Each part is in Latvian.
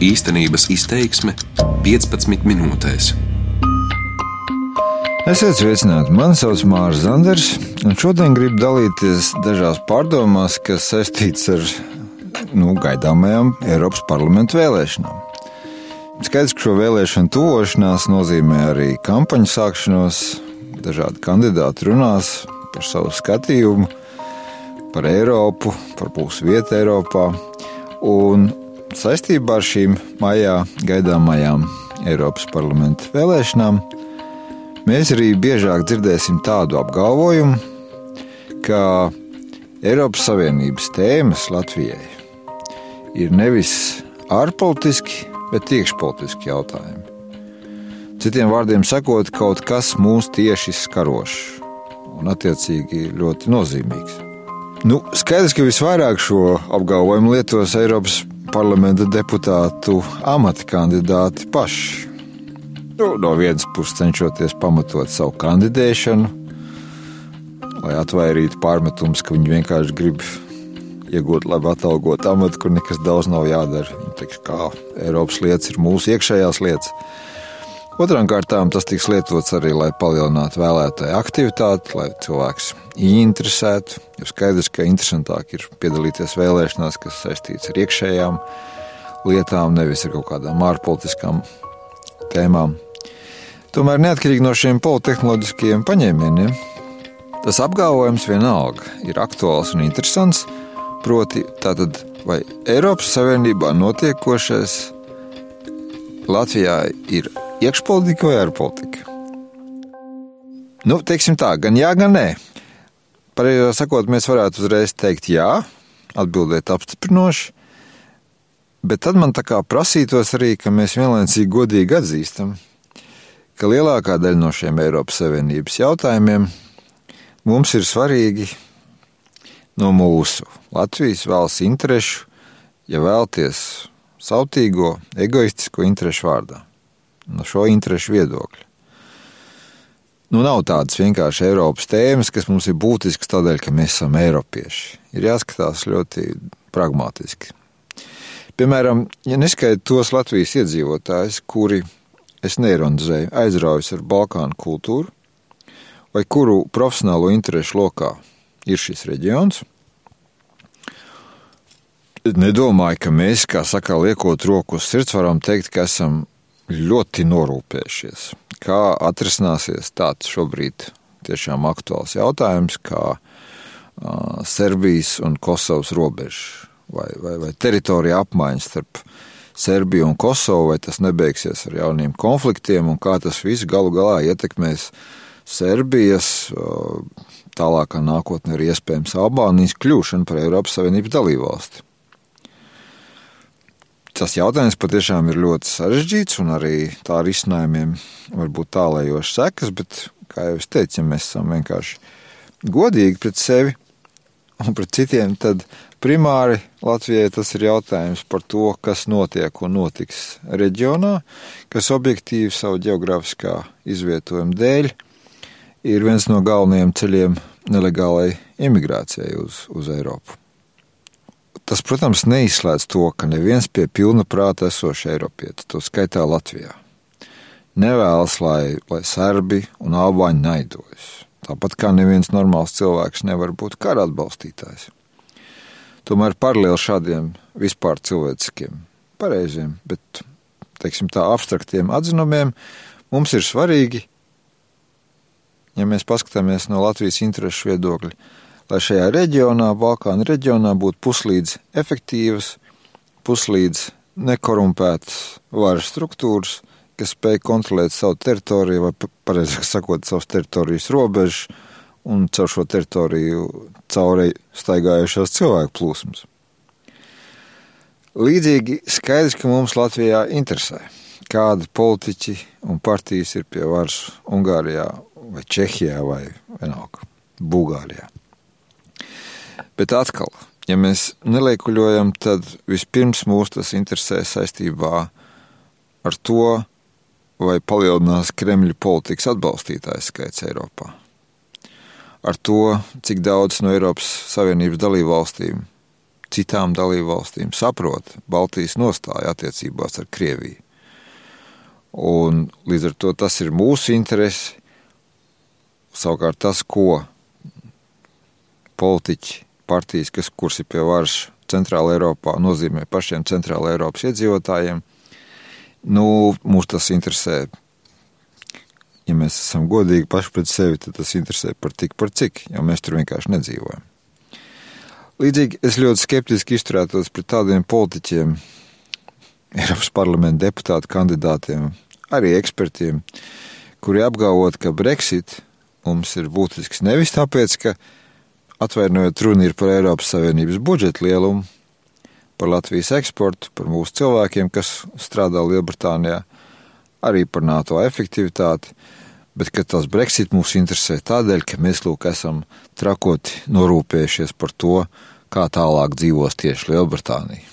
Īstenības izteiksme 15 minūtēs. Esiet sveicināti! Mani sauc Mārcis Zanders, un šodien gribu dalīties dažās pārdomās, kas saistītas ar nu, gaidāmajām Eiropas parlamentu vēlēšanām. Skaidrs, ka šo vēlēšanu tuvošanās nozīmē arī kampaņu sākšanos. Dažādi kandidāti runās par savu skatījumu, par Eiropu, par mūsu vietu Eiropā. Un saistībā ar šīm maijā gaidāmajām Eiropas parlamenta vēlēšanām mēs arī biežāk dzirdēsim tādu apgalvojumu, ka Eiropas Savienības tēmas Latvijai ir nevis ārpolitiski, bet iekšpolitiski jautājumi. Citiem vārdiem sakot, kaut kas mūs tieši skarošs un, attiecīgi, ļoti nozīmīgs. Nu, skaidrs, ka visvairāk šo apgalvojumu lietos Eiropas parlamenta deputātu amata kandidāti paši. Nu, no vienas puses cenšoties pamatot savu kandidēšanu, lai atvairītu pārmetumus, ka viņi vienkārši grib iegūt labi atalgotu amatu, kur nekas daudz nav jādara. Viņi teiks, kā Eiropas lietas ir mūsu iekšējās lietas. Otrām kārtām tas tiks lietots arī, lai palielinātu vēlētāju aktivitāti, lai cilvēks ieinteresētu. Jo skaidrs, ka interesantāk ir piedalīties vēlēšanās, kas saistīts ar iekšējām lietām, nevis ar kaut kādām ārpolitiskām tēmām. Tomēr neatkarīgi no šiem politehnoloģiskiem paņēmieniem, tas apgalvojums vienalga ir aktuāls un interesants. Proti, tātad, vai Eiropas Savienībā notiekošais Latvijā ir iekšpolitika vai ārpolitika? Nu, teiksim tā, gan jā, gan nē. Pareizāk sakot, mēs varētu uzreiz teikt jā, atbildēt apstiprinoši, bet tad man tā kā prasītos arī, ka mēs vienlaicīgi godīgi atzīstam, ka lielākā daļa no šiem Eiropas Savienības jautājumiem mums ir svarīgi no mūsu Latvijas valsts interešu, ja vēlties sautīgo, egoistisko interešu vārdā no šo interešu viedokļa. Nu, nav tādas vienkārši Eiropas tēmas, kas mums ir būtiskas tādēļ, ka mēs esam eiropieši. Ir jāskatās ļoti pragmatiski. Piemēram, ja neskaidro tos Latvijas iedzīvotājus, kuri, es neironizēju, aizraujas ar Balkānu kultūru, vai kuru profesionālo interešu lokā ir šis reģions, nedomāju, ka mēs, kā saka, liekot roku uz sirds, varam teikt, ka esam ļoti norūpējušies. Kā atrisināsies tāds šobrīd tiešām aktuāls jautājums, kā uh, Serbijas un Kosovas robeža vai, vai, vai teritorija apmaiņas starp Serbiju un Kosovu, vai tas nebeigsies ar jauniem konfliktiem, un kā tas viss galu galā ietekmēs Serbijas uh, tālākā nākotnē arī iespējams Albānijas kļūšanu par Eiropas Savienības dalībvalsti tas jautājums patiešām ir ļoti sarežģīts, un arī tā risinājumiem var būt tālējošas sekas, bet, kā jau es teicu, ja mēs esam vienkārši godīgi pret sevi un pret citiem, tad primāri Latvijai tas ir jautājums par to, kas notiek un notiks reģionā, kas objektīvi savu geogrāfiskā izvietojuma dēļ ir viens no galvenajiem ceļiem nelegālai imigrācijai uz, uz Eiropu. Tas, protams, neizslēdz to, ka neviens pie pilna prāta esošs Eiropietis, to skaitā Latvijā, nevēlas, lai, lai serbi un albāņi naidojas. Tāpat kā neviens normāls cilvēks nevar būt kara atbalstītājs. Tomēr paralēli šādiem vispār cilvēciskiem, pareiziem, bet teiksim, tā abstraktiem atzinumiem mums ir svarīgi, ja mēs paskatāmies no Latvijas interesu viedokļa, lai šajā reģionā, Balkānu reģionā, būtu puslīdz efektīvas, puslīdz nekorumpētas varas struktūras, kas spēj kontrolēt savu teritoriju, vai pareizāk sakot, savas teritorijas robežas un caur šo teritoriju cauri staigājušās cilvēku plūsmas. Līdzīgi skaidrs, ka mums Latvijā interesē, kādi politiķi un partijas ir pie varas Ungārijā vai Čehijā vai vienalga Bulgārijā. Bet atkal, ja mēs neliekuļojam, tad vispirms mūs tas interesē saistībā ar to, vai palielinās Kremļa politikas atbalstītāju skaits Eiropā. Ar to, cik daudz no Eiropas Savienības dalību valstīm citām dalībvalstīm, saprot Baltijas nostāju attiecībās ar Krieviju. Un līdz ar to tas ir mūsu interesi. Savukārt tas, ko politiķi, partijas, kas kurs ir pie varas Centrāla Eiropā, nozīmē pašiem Centrāla Eiropas iedzīvotājiem, nu, mūs tas interesē. Ja mēs esam godīgi paši pret sevi, tad tas interesē par tik par cik, jo mēs tur vienkārši nedzīvojam. Līdzīgi es ļoti skeptiski izturētos pret tādiem politiķiem, Eiropas parlamenta deputātu kandidātiem, arī ekspertiem, kuri apgalvot, ka Brexit mums ir būtisks nevis tāpēc, ka atvainojot runa ir par Eiropas Savienības budžeta lielumu, par Latvijas eksportu, par mūsu cilvēkiem, kas strādā Lielbritānijā, arī par NATO efektivitāti, bet tas Brexit mūs interesē tādēļ, ka mēs lūk esam trakoti norūpējušies par to, kā tālāk dzīvos tieši Lielbritānija.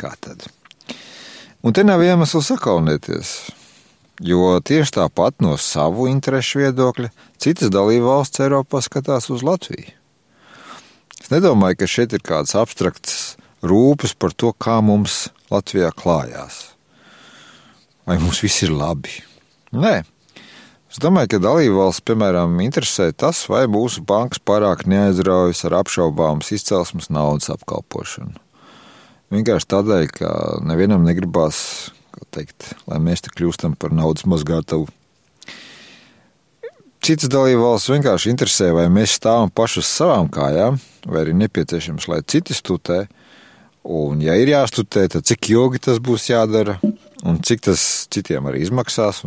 Kā tad? Un te nav iemesls sakaunēties, jo tieši tāpat no savu interesu viedokļa citas dalībvalsts Eiropā skatās uz Latviju. Es nedomāju, ka šeit ir kāds abstrakts rūpes par to, kā mums Latvijā klājās. Vai mums viss ir labi? Nē, Es domāju, ka dalībvalsts, piemēram, interesē tas, vai mūsu bankas pārāk neaizraujas ar apšaubāmas izcelsmes naudas apkalpošanu. Vienkārši tādēļ, ka nevienam negribās, teikt, lai mēs te kļūstam par naudas mazgātavu. Citas dalībvalsts vienkārši interesē, vai mēs stāvam paši uz savām kājām, vai arī nepieciešams, lai citi studē. Un, ja ir jāstudē, tad cik ilgi tas būs jādara, un cik tas citiem arī izmaksās.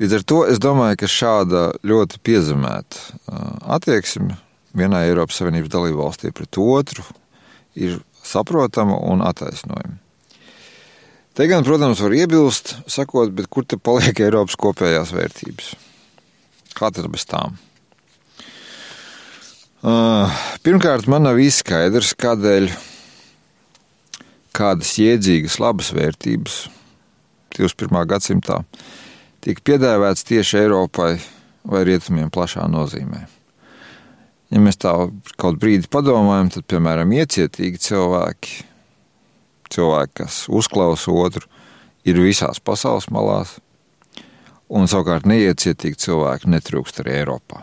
Līdz ar to es domāju, ka šāda ļoti piezemēta attieksme vienai Eiropas Savienības dalību valstī pret otru ir saprotama un attaisnojama. Te gan, protams, var iebilst, sakot, bet kur te paliek Eiropas kopējās vērtības? Kā tad bez tām? Pirmkārt, man nav īsti skaidrs, kādēļ kādas jēdzīgas, labas vērtības 21. gadsimtā tiek piedāvāts tieši Eiropai vai rietumiem plašā nozīmē. Ja mēs tā kaut brīdi padomājam, tad, piemēram, iecietīgi cilvēki, cilvēki, kas uzklausa otru, ir visās pasaules malās, un savukārt neiecietīgi cilvēki netrūkst arī Eiropā.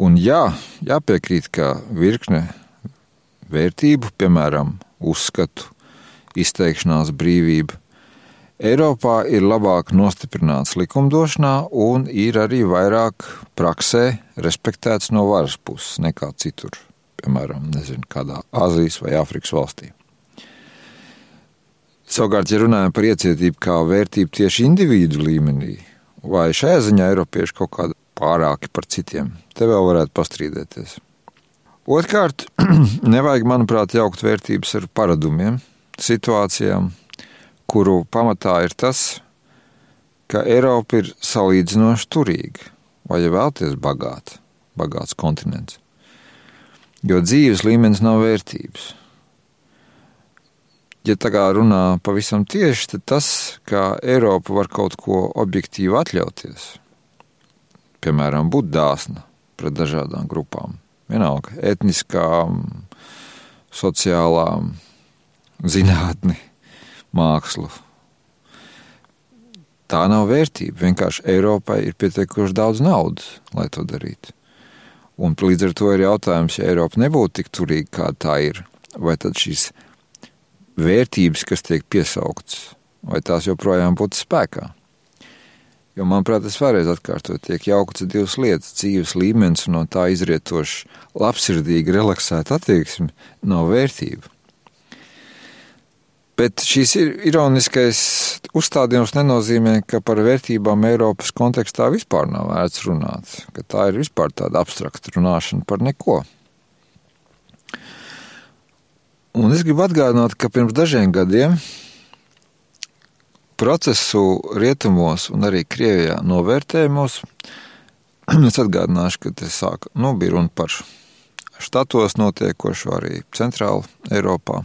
Un jā, jāpiekrīt, ka virkne vērtību, piemēram, uzskatu, izteikšanās brīvība, Eiropā ir labāk nostiprināts likumdošanā un ir arī vairāk praksē respektēts no varas puses nekā citur, piemēram, nezinu, kādā Āzijas vai Āfrikas valstī. Savukārt, ja runājam par iecietību kā vērtību tieši individu līmenī, vai šajā ziņā Eiropieši kaut kādi pārāki par citiem, te vēl varētu pastrīdēties. Otrkārt, nevajag, manuprāt, jaukt vērtības ar paradumiem, situācijām, kuru pamatā ir tas, ka Eiropa ir salīdzinoši turīga, vai ja vēlaties bagāta, bagāts kontinents. Jo dzīves līmenis nav vērtības. Ja tā kā runā pavisam tieši, tad tas, ka Eiropa var kaut ko objektīvi atļauties, piemēram, būt dāsna pret dažādām grupām, vienalga etniskām, sociālām, zinātni, mākslu. Tā nav vērtība. Vienkārši Eiropai ir pietiekoši daudz naudas, lai to darītu. Un līdz ar to ir jautājums, ja Eiropa nebūtu tik turīga, kā tā ir, vai tad šīs vērtības, kas tiek piesauktas, vai tās joprojām būtu spēkā. Jo, manuprāt, tas vēlreiz atkārtot, tiek jauktas divas lietas - dzīves līmenis un no tā izrietoša labsirdīga, relaksēta attieksme nav vērtība. Bet šīs ir ironiskais uzstādījums nenozīmē, ka par vērtībām Eiropas kontekstā vispār nav vērts runāt, ka tā ir vispār tāda abstrakta runāšana par neko. Un es gribu atgādināt, ka pirms dažiem gadiem procesu rietumos un arī Krievijā novērtējumos es atgādināšu, ka tas sāk, nu, bija runa par štatos notiekošo arī Centrāla Eiropā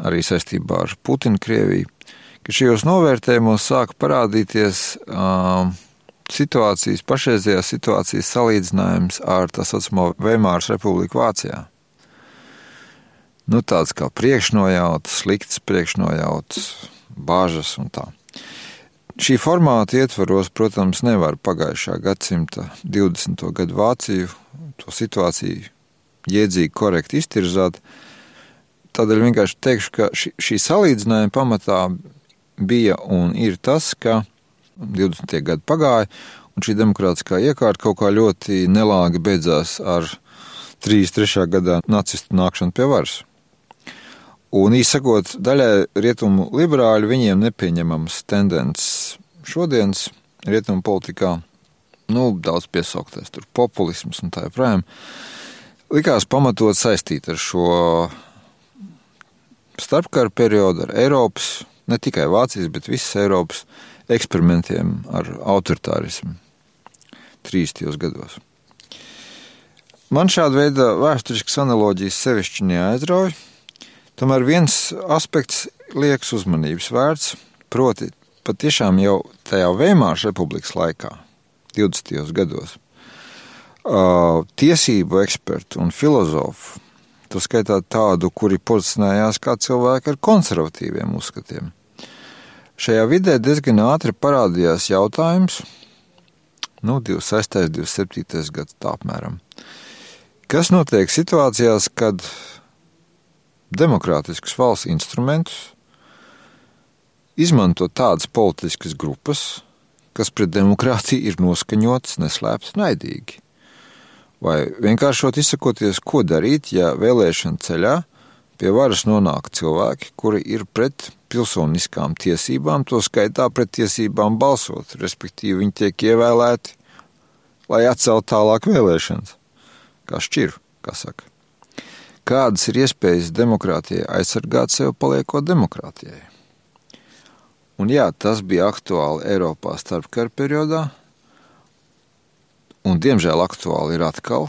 arī saistībā ar Putinu Krieviju, ka šajos novērtējumos sāk parādīties uh, situācijas, pašreizējās situācijas salīdzinājums ar tā saucamo Veimāras republiku Vācijā. Nu, tāds kā priekšnojauts, slikts priekšnojauts, bāžas un tā. Šī formāta ietvaros, protams, nevar pagājušā gadsimta 20. gadu Vāciju to situāciju jēdzīgi, korekti iztirzāt. Tādēļ vienkārši teikšu, ka šī, šī salīdzinājuma pamatā bija un ir tas, ka 20. gadi pagāja, un šī demokrātiskā iekārta kaut kā ļoti nelāgi beidzās ar 33. gadā nacistu nākšanu pie varas. Un īsakot, daļai rietumu liberāļu viņiem nepieņemams tendences šodienas rietumu politikā, nu, daudz piesauktais tur populisms un tā joprojām, likās pamatot saistīt ar šo starpkara periodu, ar Eiropas, ne tikai Vācijas, bet visas Eiropas eksperimentiem ar autoritārismu 30. gados. Man šāda veida vēsturiskas analoģijas sevišķi neaizrauj, tomēr viens aspekts liekas uzmanības vērts, proti patiešām jau tajā Veimāras republikas laikā, 20. gados, tiesību ekspertu un filozofu, tā skaitā tādu, kuri pozicionējās kā cilvēki ar konservatīviem uzskatiem, Šajā vidē diezgan ātri parādījās jautājums, nu, 26. un 27. gads tā apmēram. Kas notiek situācijās, kad demokrātiskas valsts instrumentus izmanto tādas politiskas grupas, kas pret demokrātiju ir noskaņotas neslēpti naidīgi? Vai vienkāršot izsakoties, ko darīt, ja vēlēšana ceļā pie varas nonāk cilvēki, kuri ir pret pilsoniskām tiesībām, to skaitā pret tiesībām balsot, respektīvi viņi tiek ievēlēti, lai atceltu tālāk vēlēšanas, kā šķiru, kā saka. Kādas ir iespējas demokrātijai aizsargāt sevi, paliekot demokrātijai? Un jā, tas bija aktuāli Eiropā starpkara periodā, un diemžēl aktuāli ir atkal,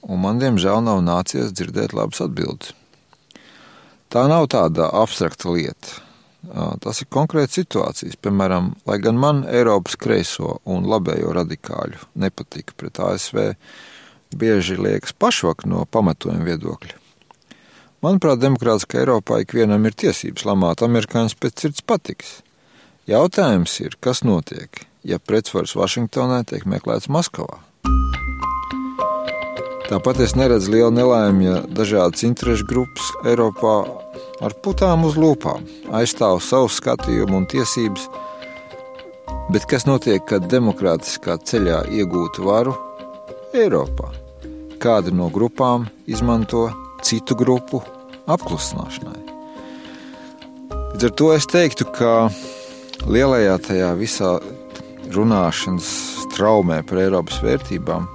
un man diemžēl nav nācies dzirdēt labas atbildes. Tā nav tāda abstrakta lieta. Tas ir konkrēts situācijas. Piemēram, lai gan man Eiropas kreiso un labējo radikāļu nepatika pret ASV, bieži liekas pašvak no pamatojuma viedokļa. Manuprāt, demokrātiskā Eiropā ikvienam ir tiesības lamāt amerikāņus pēc sirds patiks. Jautājums ir, kas notiek, ja pretsvars Vašingtonē tiek meklēts Maskavā? Tāpat es neredzu lielu nelaimi, ja dažādas interešu grupas Eiropā ar putām uz lūpām aizstāv savu skatījumu un tiesības. Bet kas notiek, kad demokrātiskā ceļā iegūtu varu Eiropā? Kāda no grupām izmanto citu grupu apklusināšanai? Līdz ar to es teiktu, ka lielajā tajā visā runāšanas traumē par Eiropas vērtībām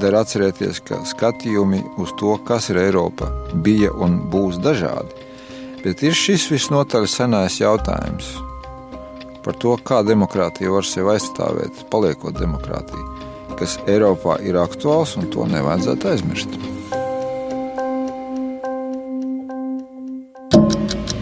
der atcerēties, ka skatījumi uz to, kas ir Eiropa, bija un būs dažādi. Bet ir šis visnotaļ senais jautājums par to, kā demokrātija var sevi aizstāvēt, paliekot demokrātija, kas Eiropā ir aktuāls un to nevajadzētu aizmirst.